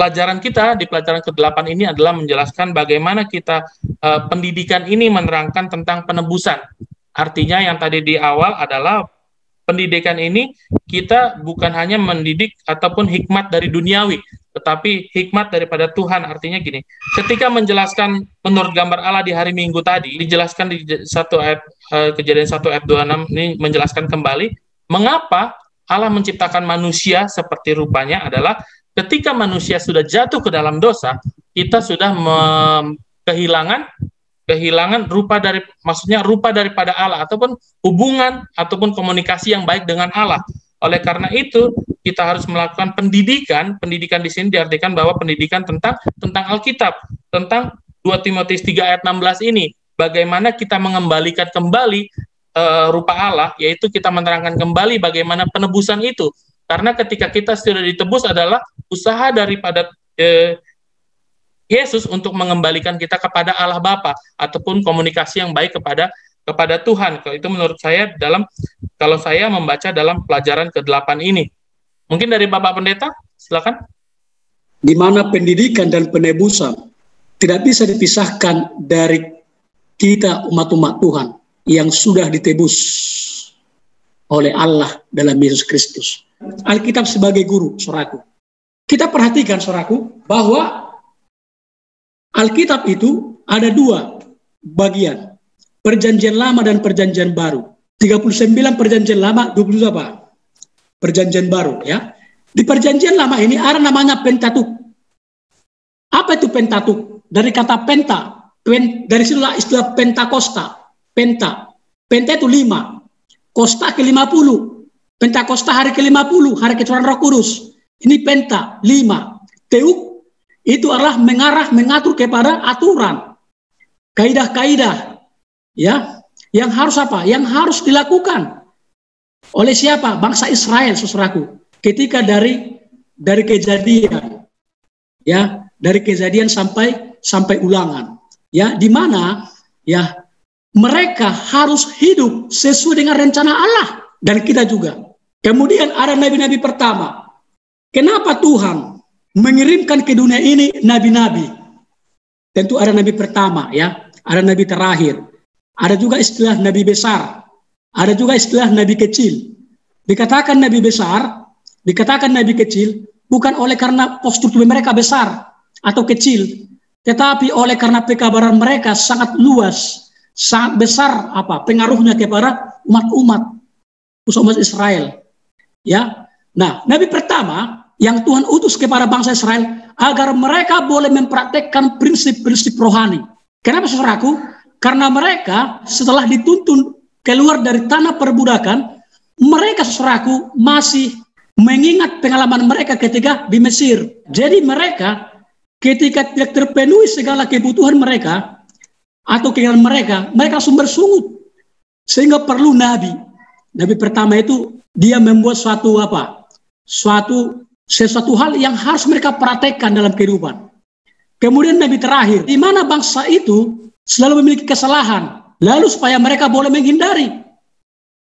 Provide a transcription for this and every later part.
pelajaran kita di pelajaran ke-8 ini adalah menjelaskan bagaimana kita uh, pendidikan ini menerangkan tentang penebusan. Artinya yang tadi di awal adalah pendidikan ini kita bukan hanya mendidik ataupun hikmat dari duniawi, tetapi hikmat daripada Tuhan. Artinya gini, ketika menjelaskan menurut gambar Allah di hari Minggu tadi, dijelaskan di satu ayat uh, kejadian 1 ayat 26 ini menjelaskan kembali mengapa Allah menciptakan manusia seperti rupanya adalah ketika manusia sudah jatuh ke dalam dosa, kita sudah kehilangan kehilangan rupa dari maksudnya rupa daripada Allah ataupun hubungan ataupun komunikasi yang baik dengan Allah. Oleh karena itu, kita harus melakukan pendidikan. Pendidikan di sini diartikan bahwa pendidikan tentang tentang Alkitab, tentang 2 Timotius 3 ayat 16 ini. Bagaimana kita mengembalikan kembali uh, rupa Allah, yaitu kita menerangkan kembali bagaimana penebusan itu. Karena ketika kita sudah ditebus adalah usaha daripada uh, Yesus untuk mengembalikan kita kepada Allah Bapa ataupun komunikasi yang baik kepada kepada Tuhan. Itu menurut saya dalam kalau saya membaca dalam pelajaran ke-8 ini. Mungkin dari Bapak Pendeta, silakan. Di mana pendidikan dan penebusan tidak bisa dipisahkan dari kita umat-umat Tuhan yang sudah ditebus oleh Allah dalam Yesus Kristus. Alkitab sebagai guru, soraku. Kita perhatikan, soraku, bahwa Alkitab itu ada dua bagian. Perjanjian lama dan perjanjian baru. 39 perjanjian lama, 20 apa? Perjanjian baru ya. Di perjanjian lama ini ada namanya Pentatuk. Apa itu Pentatuk? Dari kata penta. Pen, dari situlah istilah Pentakosta. Penta. Penta itu lima. Kosta ke lima puluh. Pentakosta hari ke lima puluh. Hari kecurahan roh kudus. Ini penta. Lima. Teuk itu adalah mengarah mengatur kepada aturan kaidah-kaidah ya yang harus apa yang harus dilakukan oleh siapa bangsa Israel saudaraku ketika dari dari kejadian ya dari kejadian sampai sampai ulangan ya di mana ya mereka harus hidup sesuai dengan rencana Allah dan kita juga kemudian ada nabi-nabi pertama kenapa Tuhan mengirimkan ke dunia ini nabi-nabi. Tentu ada nabi pertama ya, ada nabi terakhir. Ada juga istilah nabi besar. Ada juga istilah nabi kecil. Dikatakan nabi besar, dikatakan nabi kecil bukan oleh karena postur tubuh mereka besar atau kecil, tetapi oleh karena pekabaran mereka sangat luas, sangat besar apa pengaruhnya kepada umat-umat umat Israel. Ya. Nah, nabi pertama yang Tuhan utus kepada bangsa Israel agar mereka boleh mempraktekkan prinsip-prinsip rohani. Kenapa saudaraku? Karena mereka setelah dituntun keluar dari tanah perbudakan, mereka saudaraku masih mengingat pengalaman mereka ketika di Mesir. Jadi mereka ketika tidak terpenuhi segala kebutuhan mereka atau keinginan mereka, mereka sumber sungut. Sehingga perlu nabi. Nabi pertama itu dia membuat suatu apa? Suatu sesuatu hal yang harus mereka praktekkan dalam kehidupan. Kemudian Nabi terakhir, di mana bangsa itu selalu memiliki kesalahan, lalu supaya mereka boleh menghindari.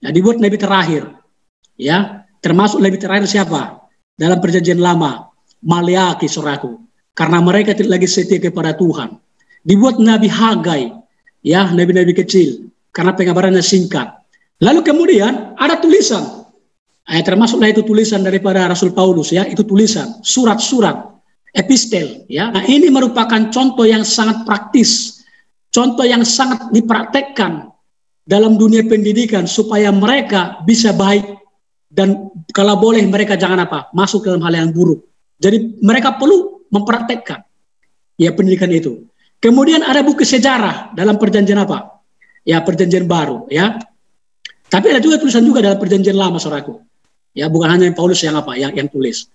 Ya, dibuat Nabi terakhir. Ya, termasuk Nabi terakhir siapa? Dalam perjanjian lama, Maliaki suraku. Karena mereka tidak lagi setia kepada Tuhan. Dibuat Nabi Hagai, ya, nabi-nabi kecil, karena pengabarannya singkat. Lalu kemudian ada tulisan Eh, termasuklah itu tulisan daripada Rasul Paulus ya, itu tulisan, surat-surat, epistel ya. Nah, ini merupakan contoh yang sangat praktis, contoh yang sangat dipraktekkan dalam dunia pendidikan supaya mereka bisa baik dan kalau boleh mereka jangan apa masuk dalam hal yang buruk. Jadi mereka perlu mempraktekkan ya pendidikan itu. Kemudian ada buku sejarah dalam perjanjian apa? Ya perjanjian baru ya. Tapi ada juga tulisan juga dalam perjanjian lama saudaraku. Ya, bukan hanya Paulus yang apa yang yang tulis.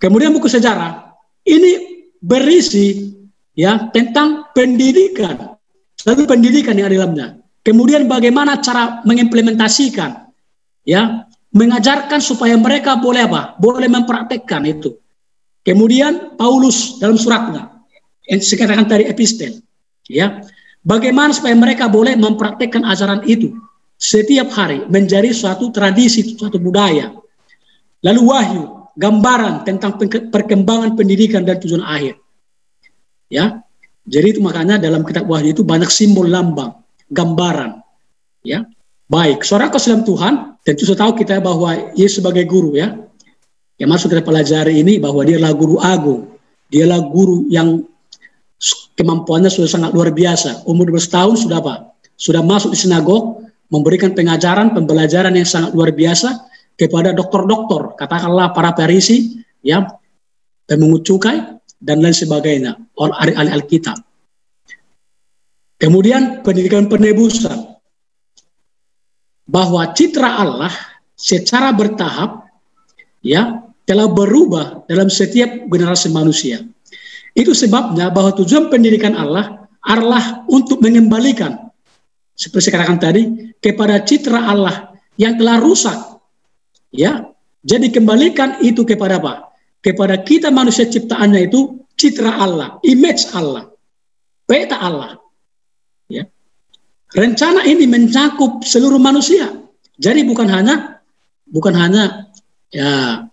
Kemudian buku sejarah ini berisi ya tentang pendidikan. Satu pendidikan yang ada dalamnya. Kemudian bagaimana cara mengimplementasikan ya, mengajarkan supaya mereka boleh apa? Boleh mempraktekkan itu. Kemudian Paulus dalam suratnya yang dikatakan tadi epistel ya. Bagaimana supaya mereka boleh mempraktekkan ajaran itu setiap hari menjadi suatu tradisi, suatu budaya. Lalu wahyu, gambaran tentang perkembangan pendidikan dan tujuan akhir. Ya. Jadi itu makanya dalam kitab Wahyu itu banyak simbol lambang, gambaran. Ya. Baik, suara dalam Tuhan, tentu sudah tahu kita bahwa Yesus sebagai guru ya. Yang masuk kita pelajari ini bahwa dia adalah guru agung. Dialah guru yang kemampuannya sudah sangat luar biasa. Umur 12 tahun sudah apa? Sudah masuk di sinagog, memberikan pengajaran, pembelajaran yang sangat luar biasa kepada dokter-dokter, katakanlah para perisi, ya, pemungut cukai, dan lain sebagainya, ahli-ahli Alkitab. Kemudian pendidikan penebusan, bahwa citra Allah secara bertahap ya telah berubah dalam setiap generasi manusia. Itu sebabnya bahwa tujuan pendidikan Allah adalah untuk mengembalikan seperti saya katakan tadi kepada citra Allah yang telah rusak. Ya. Jadi kembalikan itu kepada apa? Kepada kita manusia ciptaannya itu citra Allah, image Allah, peta Allah. Ya. Rencana ini mencakup seluruh manusia. Jadi bukan hanya bukan hanya ya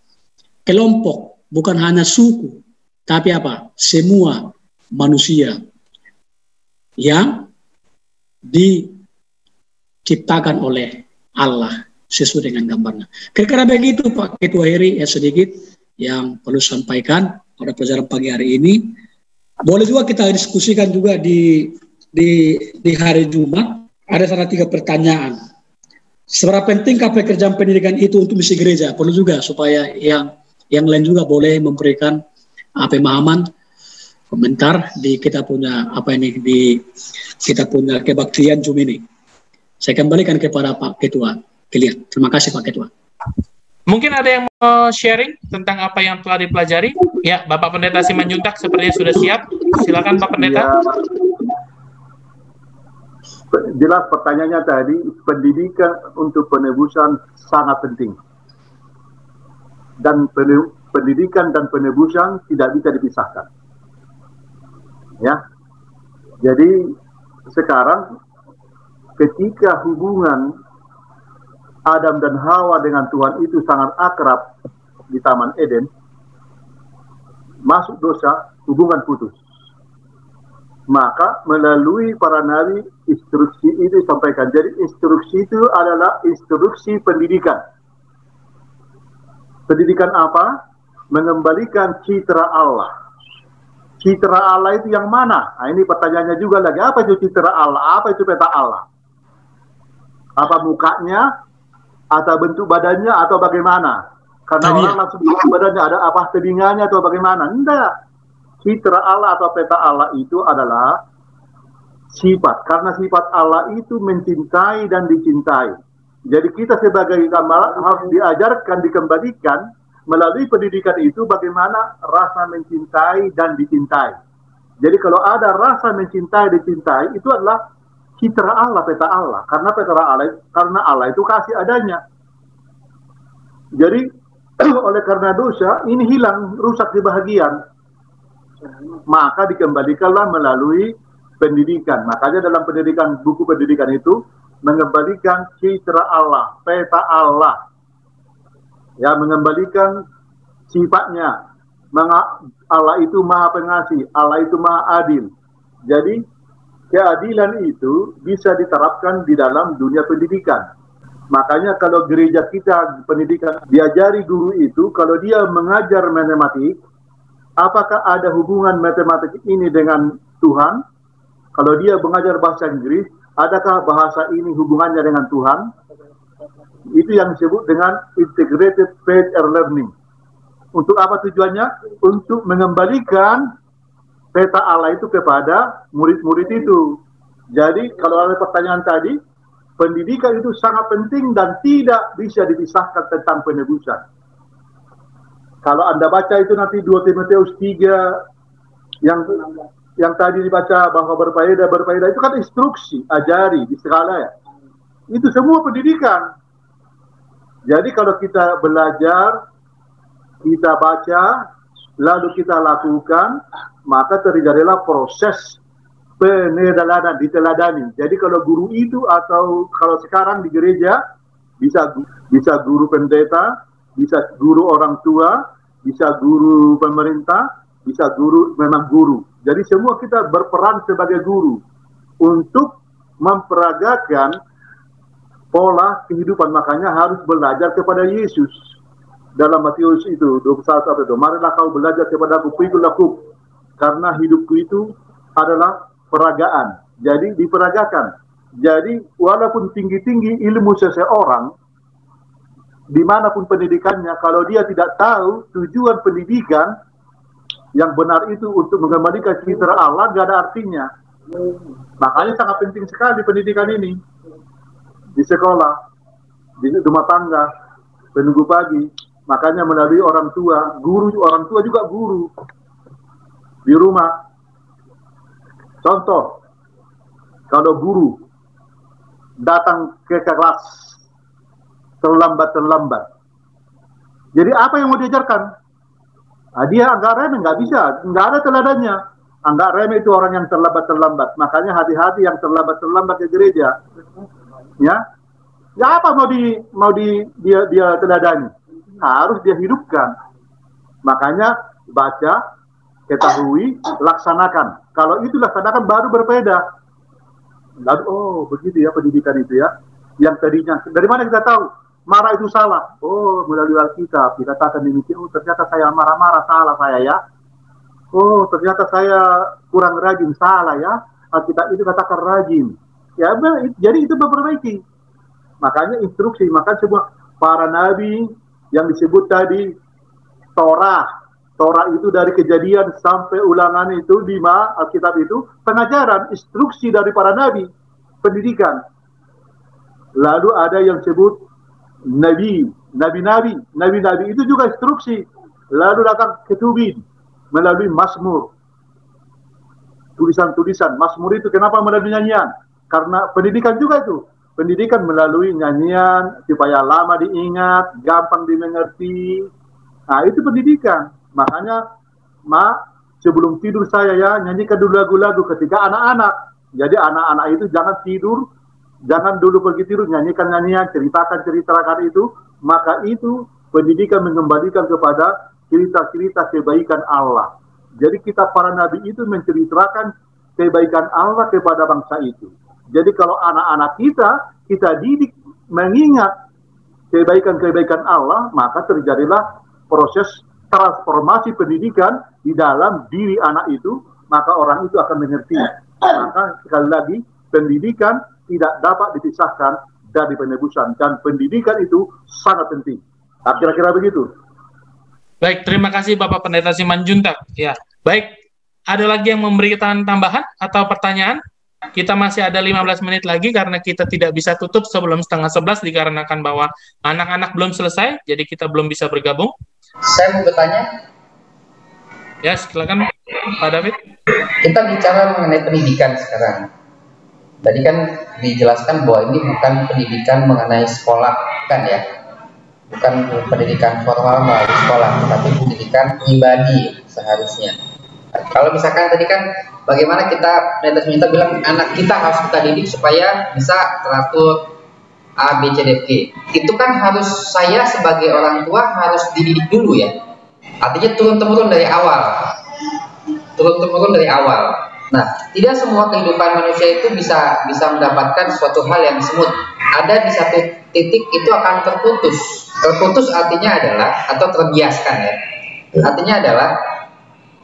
kelompok, bukan hanya suku, tapi apa? Semua manusia yang diciptakan oleh Allah sesuai dengan gambarnya. Kira-kira begitu Pak Ketua Heri ya sedikit yang perlu sampaikan pada pelajaran pagi hari ini. Boleh juga kita diskusikan juga di di di hari Jumat ada salah tiga pertanyaan. Seberapa pentingkah pekerjaan pendidikan itu untuk misi gereja? Perlu juga supaya yang yang lain juga boleh memberikan apa pemahaman komentar di kita punya apa ini di kita punya kebaktian Zoom ini. Saya kembalikan kepada Pak Ketua Kilian. Terima kasih Pak Ketua. Mungkin ada yang mau sharing tentang apa yang telah dipelajari? Ya, Bapak Pendeta Simanjuntak sepertinya sudah siap. Silakan Pak Pendeta. Ya, jelas pertanyaannya tadi pendidikan untuk penebusan sangat penting dan pendidikan dan penebusan tidak bisa dipisahkan ya jadi sekarang ketika hubungan Adam dan Hawa dengan Tuhan itu sangat akrab di Taman Eden masuk dosa hubungan putus maka melalui para nabi instruksi itu disampaikan. Jadi instruksi itu adalah instruksi pendidikan. Pendidikan apa? Mengembalikan citra Allah. Citra Allah itu yang mana? Nah, ini pertanyaannya juga lagi. Apa itu citra Allah? Apa itu peta Allah? Apa mukanya? Atau bentuk badannya? Atau bagaimana? Karena orang langsung badannya ada apa telinganya atau bagaimana? Tidak citra Allah atau peta Allah itu adalah sifat. Karena sifat Allah itu mencintai dan dicintai. Jadi kita sebagai gambaran harus diajarkan, dikembalikan melalui pendidikan itu bagaimana rasa mencintai dan dicintai. Jadi kalau ada rasa mencintai, dicintai, itu adalah citra Allah, peta Allah. Karena peta Allah, karena Allah itu kasih adanya. Jadi oleh karena dosa ini hilang, rusak di bahagian maka dikembalikanlah melalui pendidikan. Makanya dalam pendidikan buku pendidikan itu mengembalikan citra Allah, peta Allah. Ya, mengembalikan sifatnya. Allah itu maha pengasih, Allah itu maha adil. Jadi keadilan itu bisa diterapkan di dalam dunia pendidikan. Makanya kalau gereja kita pendidikan diajari guru itu, kalau dia mengajar matematik, apakah ada hubungan matematik ini dengan Tuhan? Kalau dia mengajar bahasa Inggris, adakah bahasa ini hubungannya dengan Tuhan? Itu yang disebut dengan integrated faith and learning. Untuk apa tujuannya? Untuk mengembalikan peta Allah itu kepada murid-murid itu. Jadi kalau ada pertanyaan tadi, pendidikan itu sangat penting dan tidak bisa dipisahkan tentang penebusan. Kalau Anda baca itu nanti 2 Timotius 3 yang yang tadi dibaca bahwa berfaedah berfaedah itu kan instruksi, ajari di segala ya. Itu semua pendidikan. Jadi kalau kita belajar, kita baca, lalu kita lakukan, maka terjadilah proses peneladanan, diteladani. Jadi kalau guru itu atau kalau sekarang di gereja bisa bisa guru pendeta, bisa guru orang tua, bisa guru pemerintah, bisa guru memang guru. Jadi semua kita berperan sebagai guru untuk memperagakan pola kehidupan. Makanya harus belajar kepada Yesus. Dalam Matius itu 21 itu, marilah kau belajar kepada aku, pikul Karena hidupku itu adalah peragaan. Jadi diperagakan. Jadi walaupun tinggi-tinggi ilmu seseorang, di mana pun pendidikannya, kalau dia tidak tahu tujuan pendidikan yang benar itu untuk mengembalikan citra Allah, gak ada artinya. Makanya sangat penting sekali pendidikan ini di sekolah, di rumah tangga, penunggu pagi. Makanya melalui orang tua, guru orang tua juga guru di rumah. Contoh, kalau guru datang ke kelas terlambat-terlambat. Jadi apa yang mau diajarkan? Nah, dia agak remeh, nggak bisa, nggak ada teladannya. Anggap remeh itu orang yang terlambat-terlambat. Makanya hati-hati yang terlambat-terlambat ke gereja. Ya, ya apa mau di mau di dia dia teladani? Harus dia hidupkan. Makanya baca, ketahui, laksanakan. Kalau itu laksanakan baru berbeda. Lalu oh begitu ya pendidikan itu ya. Yang tadinya dari mana kita tahu marah itu salah? Oh melalui Alkitab dikatakan demikian. Oh ternyata saya marah-marah salah saya ya. Oh ternyata saya kurang rajin salah ya. Alkitab itu katakan rajin. Ya jadi itu memperbaiki. Makanya instruksi, maka semua para nabi yang disebut tadi Torah. Torah itu dari kejadian sampai ulangan itu lima Alkitab itu pengajaran instruksi dari para nabi pendidikan. Lalu ada yang sebut nabi nabi-nabi. Nabi-nabi itu juga instruksi. Lalu datang ketubin melalui Mazmur. Tulisan-tulisan. Mazmur itu kenapa melalui nyanyian karena pendidikan juga itu pendidikan melalui nyanyian supaya lama diingat gampang dimengerti nah itu pendidikan Makanya, ma, sebelum tidur saya ya nyanyikan dulu lagu-lagu ketika anak-anak. Jadi anak-anak itu jangan tidur, jangan dulu pergi tidur nyanyikan nyanyian, ceritakan ceritakan itu. Maka itu pendidikan mengembalikan kepada cerita-cerita kebaikan Allah. Jadi kita para nabi itu menceritakan kebaikan Allah kepada bangsa itu. Jadi kalau anak-anak kita, kita didik mengingat kebaikan-kebaikan Allah, maka terjadilah proses transformasi pendidikan di dalam diri anak itu, maka orang itu akan mengerti. Maka sekali lagi, pendidikan tidak dapat dipisahkan dari penebusan dan pendidikan itu sangat penting. Kira-kira begitu. Baik, terima kasih Bapak Pendeta Simanjuntak. Ya, baik. Ada lagi yang memberikan tambahan atau pertanyaan? Kita masih ada 15 menit lagi karena kita tidak bisa tutup sebelum setengah 11 dikarenakan bahwa anak-anak belum selesai, jadi kita belum bisa bergabung. Saya mau bertanya. Ya, silakan Pak David. Kita bicara mengenai pendidikan sekarang. Tadi kan dijelaskan bahwa ini bukan pendidikan mengenai sekolah, kan ya? Bukan pendidikan formal melalui sekolah, tetapi pendidikan pribadi seharusnya. Kalau misalkan tadi kan bagaimana kita netes minta bilang anak kita harus kita didik supaya bisa teratur A, B, C, D, G. Itu kan harus saya sebagai orang tua harus dididik dulu ya. Artinya turun-temurun dari awal. Turun-temurun dari awal. Nah, tidak semua kehidupan manusia itu bisa bisa mendapatkan suatu hal yang semut. Ada di satu titik itu akan terputus. Terputus artinya adalah atau terbiaskan ya. Artinya adalah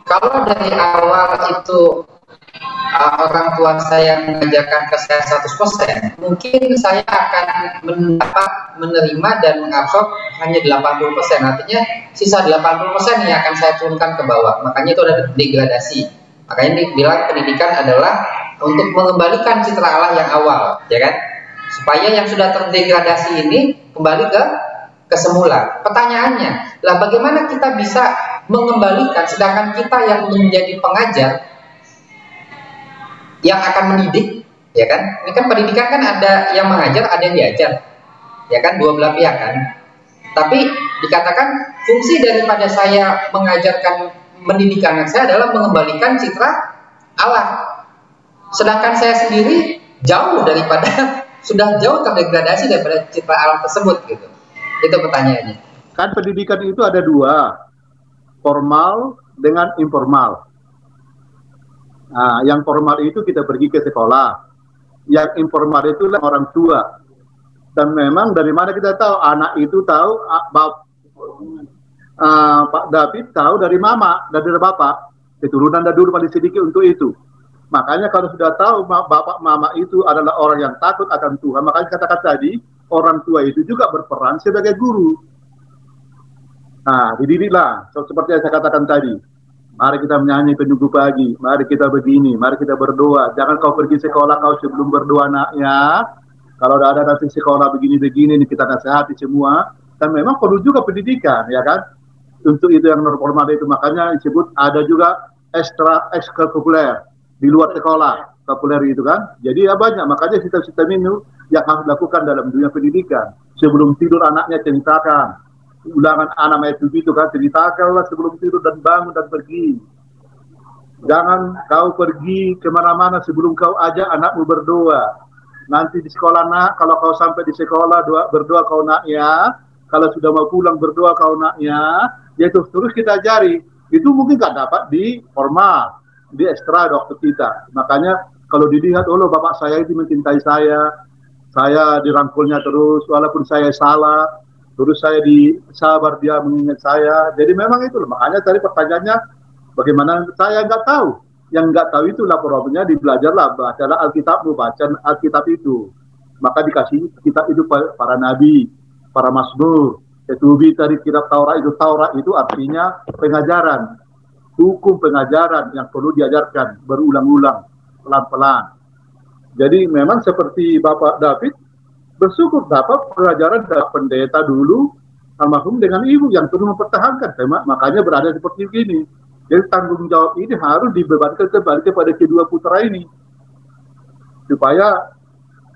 kalau dari awal itu uh, orang tua saya mengajarkan ke saya 100%, mungkin saya akan mendapat, menerima dan mengabsorb hanya 80%. Artinya sisa 80% yang akan saya turunkan ke bawah. Makanya itu ada degradasi. Makanya dibilang pendidikan adalah untuk mengembalikan citra Allah yang awal, ya kan? Supaya yang sudah terdegradasi ini kembali ke ke semula. Pertanyaannya, lah bagaimana kita bisa mengembalikan sedangkan kita yang menjadi pengajar yang akan mendidik, ya kan? Ini kan pendidikan kan ada yang mengajar, ada yang diajar, ya kan? Dua belah pihak kan. Tapi dikatakan fungsi daripada saya mengajarkan mendidik anak saya adalah mengembalikan citra Allah. Sedangkan saya sendiri jauh daripada sudah jauh terdegradasi daripada citra Allah tersebut gitu. Itu pertanyaannya. Kan pendidikan itu ada dua. Formal dengan informal. Nah, yang formal itu kita pergi ke sekolah. Yang informal itu orang tua. Dan memang dari mana kita tahu anak itu tahu uh, Pak David tahu dari mama, dari bapak. Keturunan dan dulu paling sedikit untuk itu. Makanya kalau sudah tahu bapak mama itu adalah orang yang takut akan Tuhan, makanya katakan tadi orang tua itu juga berperan sebagai guru. Nah, dididiklah seperti yang saya katakan tadi. Mari kita menyanyi penunggu pagi, mari kita begini, mari kita berdoa. Jangan kau pergi sekolah kau sebelum berdoa anaknya. Kalau ada nanti sekolah begini-begini, ini kita nasihati semua. Dan memang perlu juga pendidikan, ya kan? Untuk itu yang normal itu makanya disebut ada juga ekstra ekstrakurikuler di luar sekolah populer itu kan. Jadi ya banyak makanya sistem-sistem ini yang harus dilakukan dalam dunia pendidikan. Sebelum tidur anaknya ceritakan. Ulangan anak ayat itu kan ceritakanlah sebelum tidur dan bangun dan pergi. Jangan kau pergi ke mana-mana sebelum kau ajak anakmu berdoa. Nanti di sekolah nak, kalau kau sampai di sekolah doa, berdoa kau nak ya. Kalau sudah mau pulang berdoa kau nak ya. Yaitu terus kita ajari. Itu mungkin gak dapat di formal, di ekstra waktu kita. Makanya kalau dilihat, oh bapak saya itu mencintai saya, saya dirangkulnya terus walaupun saya salah terus saya di sabar dia mengingat saya. Jadi memang itu makanya tadi pertanyaannya bagaimana saya nggak tahu. Yang nggak tahu itulah problemnya dibelajarlah bacalah Alkitabmu baca Alkitab itu. Maka dikasih kitab itu para nabi para masmur ketubi tadi kitab Taurat itu Taurat itu artinya pengajaran. Hukum pengajaran yang perlu diajarkan berulang-ulang pelan-pelan. Jadi memang seperti Bapak David bersyukur dapat pelajaran dari pendeta dulu almarhum dengan ibu yang terus mempertahankan. Tema makanya berada seperti ini. Jadi tanggung jawab ini harus dibebankan kembali kepada kedua putra ini. Supaya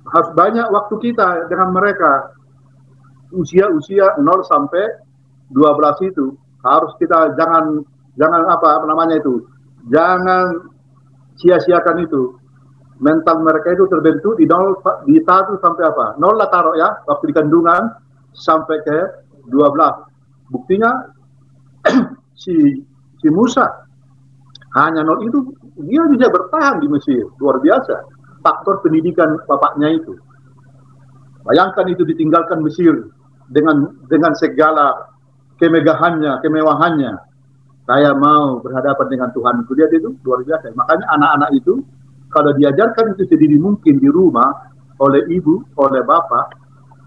harus banyak waktu kita dengan mereka. Usia-usia 0 sampai 12 itu harus kita jangan jangan apa namanya itu? Jangan sia-siakan itu mental mereka itu terbentuk di nol di satu sampai apa? Nol lah taruh ya waktu di kandungan sampai ke 12 buktinya si si Musa hanya nol itu dia bisa bertahan di Mesir. Luar biasa. Faktor pendidikan bapaknya itu. Bayangkan itu ditinggalkan Mesir dengan dengan segala kemegahannya kemewahannya. Saya mau berhadapan dengan Tuhan. Itu dia itu luar biasa. Makanya anak-anak itu kalau diajarkan itu sendiri mungkin di rumah oleh ibu, oleh bapak,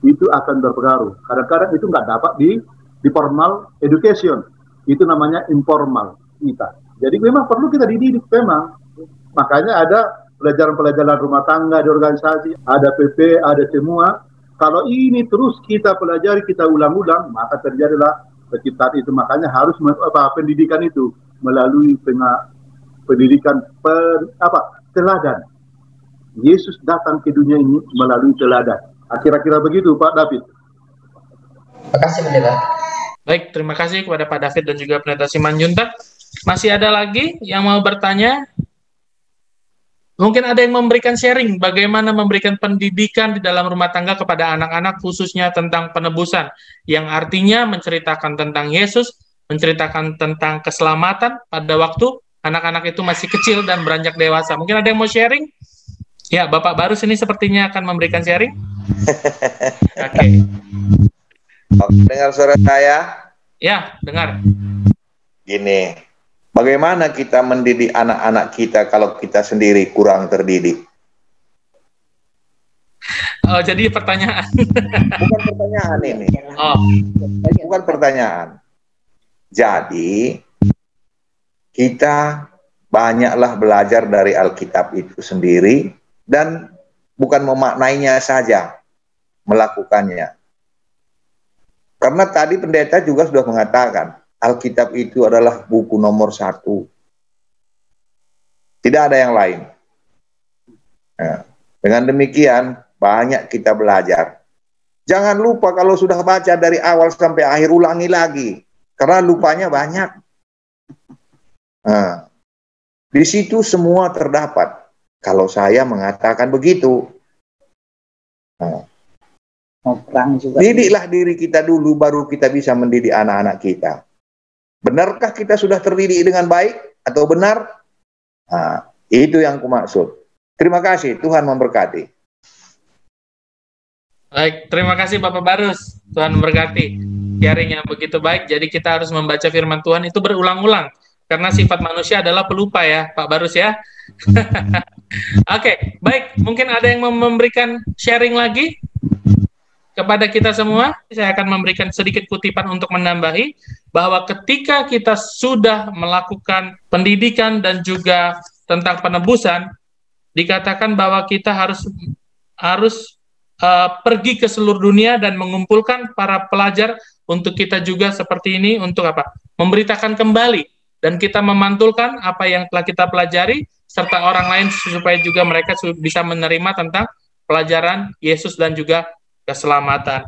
itu akan berpengaruh. Kadang-kadang itu nggak dapat di di formal education. Itu namanya informal kita. Jadi memang perlu kita dididik memang. Makanya ada pelajaran-pelajaran rumah tangga di organisasi, ada PP, ada semua. Kalau ini terus kita pelajari, kita ulang-ulang, maka terjadilah penciptaan itu. Makanya harus apa, pendidikan itu melalui pendidikan pen, apa teladan. Yesus datang ke dunia ini melalui teladan. Kira-kira begitu Pak David. Terima kasih Pendeta. Baik, terima kasih kepada Pak David dan juga Pendeta Simanjuntak. Masih ada lagi yang mau bertanya? Mungkin ada yang memberikan sharing bagaimana memberikan pendidikan di dalam rumah tangga kepada anak-anak khususnya tentang penebusan yang artinya menceritakan tentang Yesus, menceritakan tentang keselamatan pada waktu anak-anak itu masih kecil dan beranjak dewasa. Mungkin ada yang mau sharing? Ya, Bapak Barus ini sepertinya akan memberikan sharing. Oke. Okay. Dengar suara saya? Ya, dengar. Gini, bagaimana kita mendidik anak-anak kita kalau kita sendiri kurang terdidik? Oh, jadi pertanyaan. Bukan pertanyaan ini. Oh. Bukan pertanyaan. Jadi, kita banyaklah belajar dari Alkitab itu sendiri dan bukan memaknainya saja, melakukannya. Karena tadi pendeta juga sudah mengatakan, Alkitab itu adalah buku nomor satu. Tidak ada yang lain. Nah, dengan demikian, banyak kita belajar. Jangan lupa kalau sudah baca dari awal sampai akhir, ulangi lagi. Karena lupanya banyak. Nah, di situ semua terdapat. Kalau saya mengatakan begitu. Nah, juga. Didiklah diri kita dulu, baru kita bisa mendidik anak-anak kita. Benarkah kita sudah terdidik dengan baik atau benar? Nah, itu yang kumaksud. Terima kasih, Tuhan memberkati. Baik, terima kasih Bapak Barus. Tuhan memberkati. Sharing yang begitu baik. Jadi kita harus membaca firman Tuhan itu berulang-ulang. Karena sifat manusia adalah pelupa ya, Pak Barus ya. Oke, okay, baik. Mungkin ada yang memberikan sharing lagi kepada kita semua. Saya akan memberikan sedikit kutipan untuk menambahi bahwa ketika kita sudah melakukan pendidikan dan juga tentang penebusan, dikatakan bahwa kita harus harus uh, pergi ke seluruh dunia dan mengumpulkan para pelajar untuk kita juga seperti ini untuk apa? Memberitakan kembali dan kita memantulkan apa yang telah kita pelajari serta orang lain supaya juga mereka bisa menerima tentang pelajaran Yesus dan juga keselamatan.